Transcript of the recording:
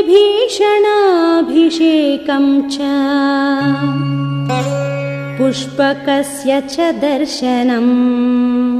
विभीषणाभिषेकं च। पुष्पकस्य च दर्शनम्।